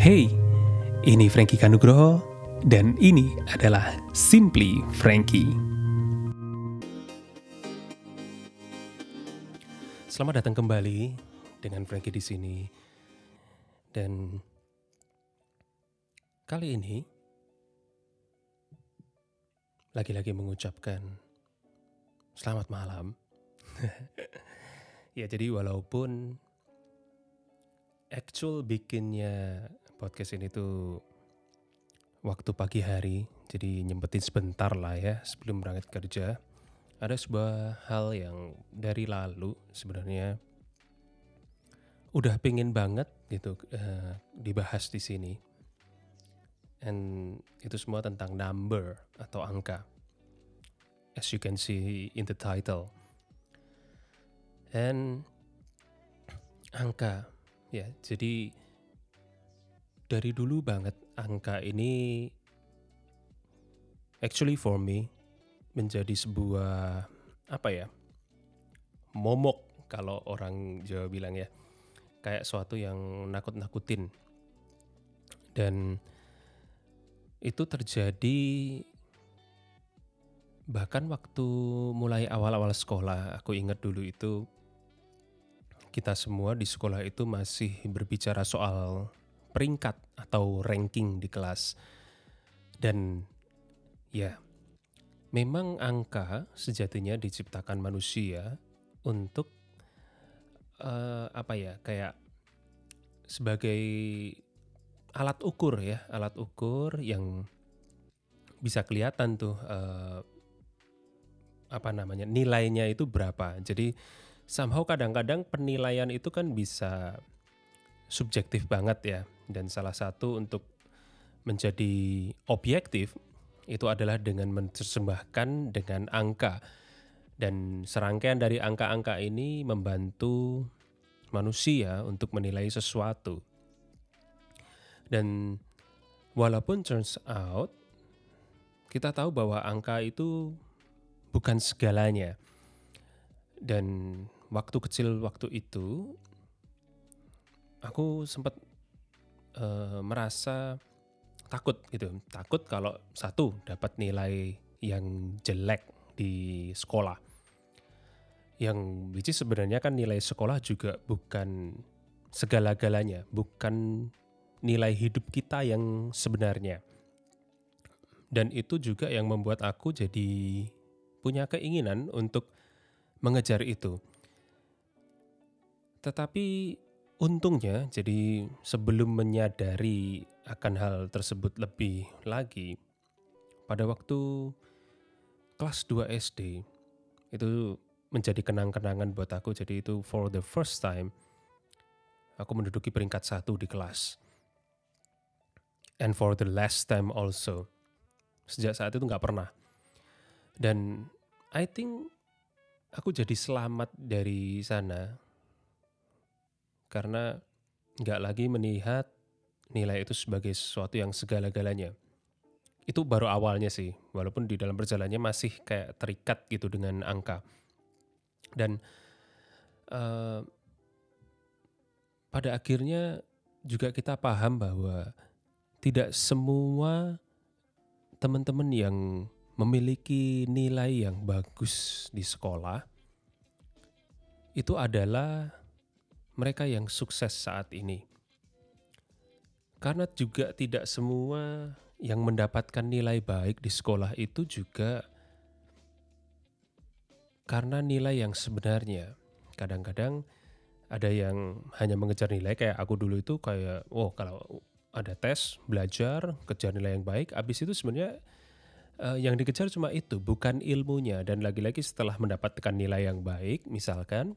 Hey, ini Frankie Kanugroho dan ini adalah Simply Frankie. Selamat datang kembali dengan Frankie di sini. Dan kali ini lagi-lagi mengucapkan selamat malam. ya jadi walaupun actual bikinnya podcast ini tuh waktu pagi hari, jadi nyempetin sebentar lah ya sebelum berangkat kerja. Ada sebuah hal yang dari lalu sebenarnya udah pengen banget gitu uh, dibahas di sini. And itu semua tentang number atau angka. As you can see in the title. And angka ya, jadi dari dulu banget angka ini actually for me menjadi sebuah apa ya momok kalau orang Jawa bilang ya. Kayak suatu yang nakut-nakutin. Dan itu terjadi bahkan waktu mulai awal-awal sekolah aku ingat dulu itu kita semua di sekolah itu masih berbicara soal peringkat atau ranking di kelas. Dan ya, memang angka sejatinya diciptakan manusia untuk uh, apa ya, kayak sebagai alat ukur ya, alat ukur yang bisa kelihatan tuh uh, apa namanya nilainya itu berapa. Jadi somehow kadang-kadang penilaian itu kan bisa subjektif banget ya. Dan salah satu untuk menjadi objektif itu adalah dengan menersembahkan dengan angka. Dan serangkaian dari angka-angka ini membantu manusia untuk menilai sesuatu. Dan walaupun turns out kita tahu bahwa angka itu bukan segalanya. Dan waktu kecil waktu itu aku sempat uh, merasa takut gitu. Takut kalau satu dapat nilai yang jelek di sekolah. Yang which sebenarnya kan nilai sekolah juga bukan segala-galanya bukan nilai hidup kita yang sebenarnya. Dan itu juga yang membuat aku jadi punya keinginan untuk mengejar itu. Tetapi Untungnya, jadi sebelum menyadari akan hal tersebut lebih lagi, pada waktu kelas 2 SD, itu menjadi kenang-kenangan buat aku. Jadi itu for the first time, aku menduduki peringkat satu di kelas. And for the last time also. Sejak saat itu nggak pernah. Dan I think aku jadi selamat dari sana karena nggak lagi melihat nilai itu sebagai sesuatu yang segala-galanya. Itu baru awalnya sih, walaupun di dalam perjalanannya masih kayak terikat gitu dengan angka. Dan uh, pada akhirnya juga kita paham bahwa tidak semua teman-teman yang memiliki nilai yang bagus di sekolah itu adalah mereka yang sukses saat ini. Karena juga tidak semua yang mendapatkan nilai baik di sekolah itu juga karena nilai yang sebenarnya. Kadang-kadang ada yang hanya mengejar nilai kayak aku dulu itu kayak, oh kalau ada tes, belajar, kejar nilai yang baik, habis itu sebenarnya uh, yang dikejar cuma itu, bukan ilmunya. Dan lagi-lagi setelah mendapatkan nilai yang baik, misalkan,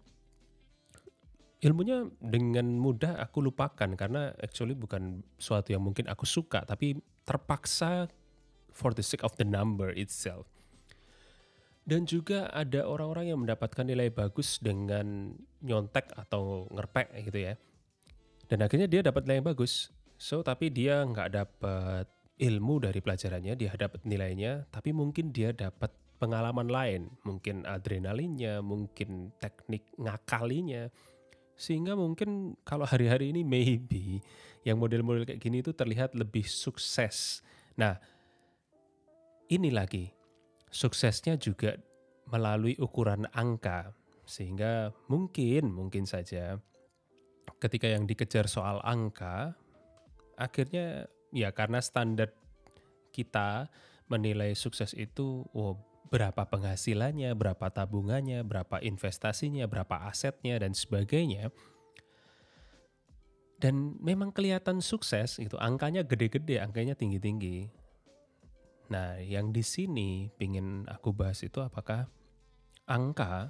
ilmunya dengan mudah aku lupakan karena actually bukan suatu yang mungkin aku suka tapi terpaksa for the sake of the number itself. Dan juga ada orang-orang yang mendapatkan nilai bagus dengan nyontek atau ngerpek gitu ya. Dan akhirnya dia dapat nilai bagus. So tapi dia nggak dapat ilmu dari pelajarannya, dia dapat nilainya, tapi mungkin dia dapat pengalaman lain, mungkin adrenalinnya, mungkin teknik ngakalinya, sehingga mungkin kalau hari-hari ini maybe yang model-model kayak gini itu terlihat lebih sukses. Nah, ini lagi suksesnya juga melalui ukuran angka sehingga mungkin mungkin saja ketika yang dikejar soal angka akhirnya ya karena standar kita menilai sukses itu oh, berapa penghasilannya, berapa tabungannya, berapa investasinya, berapa asetnya dan sebagainya. Dan memang kelihatan sukses itu angkanya gede-gede, angkanya tinggi-tinggi. Nah, yang di sini pingin aku bahas itu apakah angka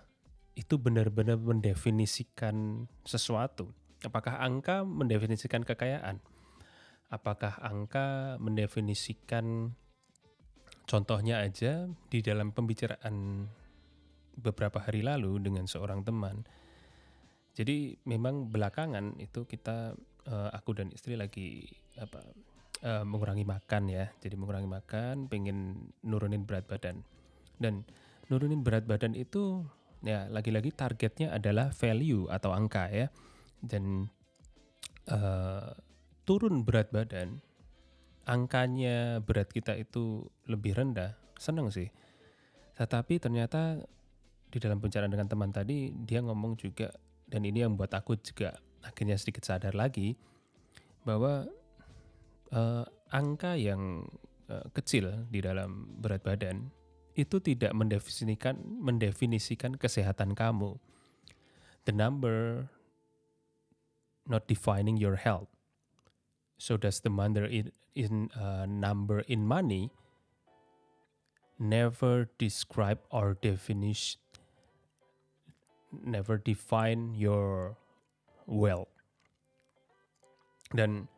itu benar-benar mendefinisikan sesuatu? Apakah angka mendefinisikan kekayaan? Apakah angka mendefinisikan contohnya aja di dalam pembicaraan beberapa hari lalu dengan seorang teman. Jadi memang belakangan itu kita uh, aku dan istri lagi apa uh, mengurangi makan ya. Jadi mengurangi makan, pengen nurunin berat badan. Dan nurunin berat badan itu ya lagi-lagi targetnya adalah value atau angka ya. Dan uh, turun berat badan angkanya berat kita itu lebih rendah, senang sih. Tetapi ternyata di dalam pembicaraan dengan teman tadi dia ngomong juga dan ini yang buat aku juga akhirnya sedikit sadar lagi bahwa uh, angka yang uh, kecil di dalam berat badan itu tidak mendefinisikan mendefinisikan kesehatan kamu. The number not defining your health. So does the number in, in uh, number in money never describe or definish never define your wealth. Dan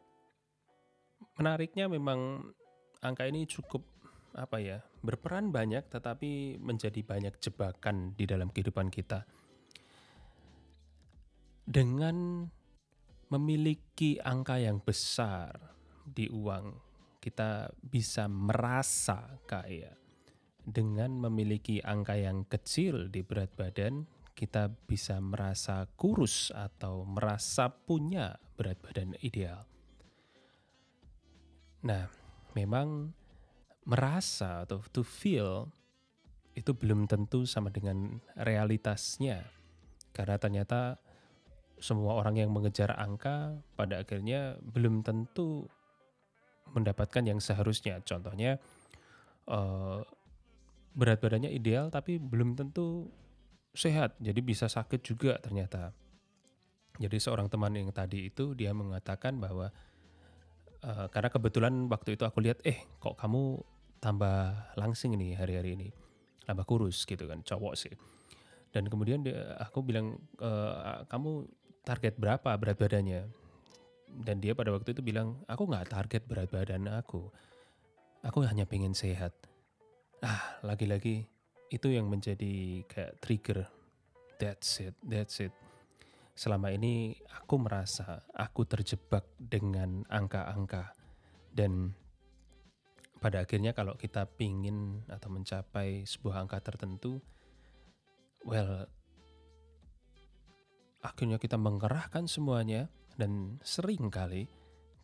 menariknya memang angka ini cukup apa ya berperan banyak tetapi menjadi banyak jebakan di dalam kehidupan kita dengan memiliki angka yang besar di uang, kita bisa merasa kaya. Dengan memiliki angka yang kecil di berat badan, kita bisa merasa kurus atau merasa punya berat badan ideal. Nah, memang merasa atau to feel itu belum tentu sama dengan realitasnya. Karena ternyata semua orang yang mengejar angka pada akhirnya belum tentu mendapatkan yang seharusnya. Contohnya uh, berat badannya ideal tapi belum tentu sehat, jadi bisa sakit juga ternyata. Jadi seorang teman yang tadi itu dia mengatakan bahwa uh, karena kebetulan waktu itu aku lihat, eh kok kamu tambah langsing nih hari-hari ini, tambah kurus gitu kan, cowok sih. Dan kemudian dia, aku bilang, e, kamu target berapa berat badannya. Dan dia pada waktu itu bilang, aku nggak target berat badan aku. Aku hanya pengen sehat. Ah, lagi-lagi itu yang menjadi kayak trigger. That's it, that's it. Selama ini aku merasa aku terjebak dengan angka-angka. Dan pada akhirnya kalau kita pingin atau mencapai sebuah angka tertentu, well, akhirnya kita mengerahkan semuanya dan sering kali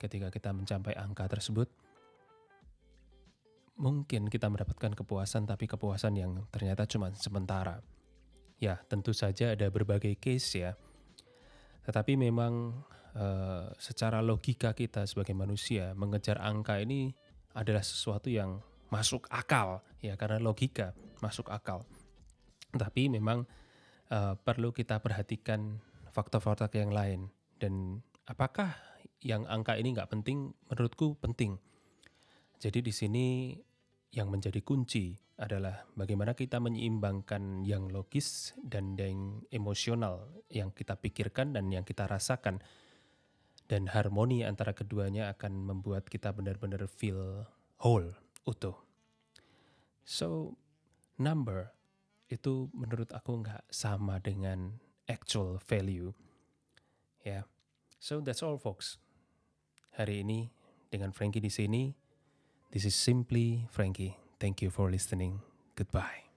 ketika kita mencapai angka tersebut mungkin kita mendapatkan kepuasan tapi kepuasan yang ternyata cuma sementara. Ya, tentu saja ada berbagai case ya. Tetapi memang uh, secara logika kita sebagai manusia mengejar angka ini adalah sesuatu yang masuk akal ya karena logika masuk akal. Tapi memang uh, perlu kita perhatikan faktor-faktor yang lain. Dan apakah yang angka ini nggak penting? Menurutku penting. Jadi di sini yang menjadi kunci adalah bagaimana kita menyeimbangkan yang logis dan yang emosional yang kita pikirkan dan yang kita rasakan. Dan harmoni antara keduanya akan membuat kita benar-benar feel whole, utuh. So, number itu menurut aku nggak sama dengan actual value. Ya, yeah. so that's all folks. Hari ini dengan Frankie di sini. This is simply Frankie. Thank you for listening. Goodbye.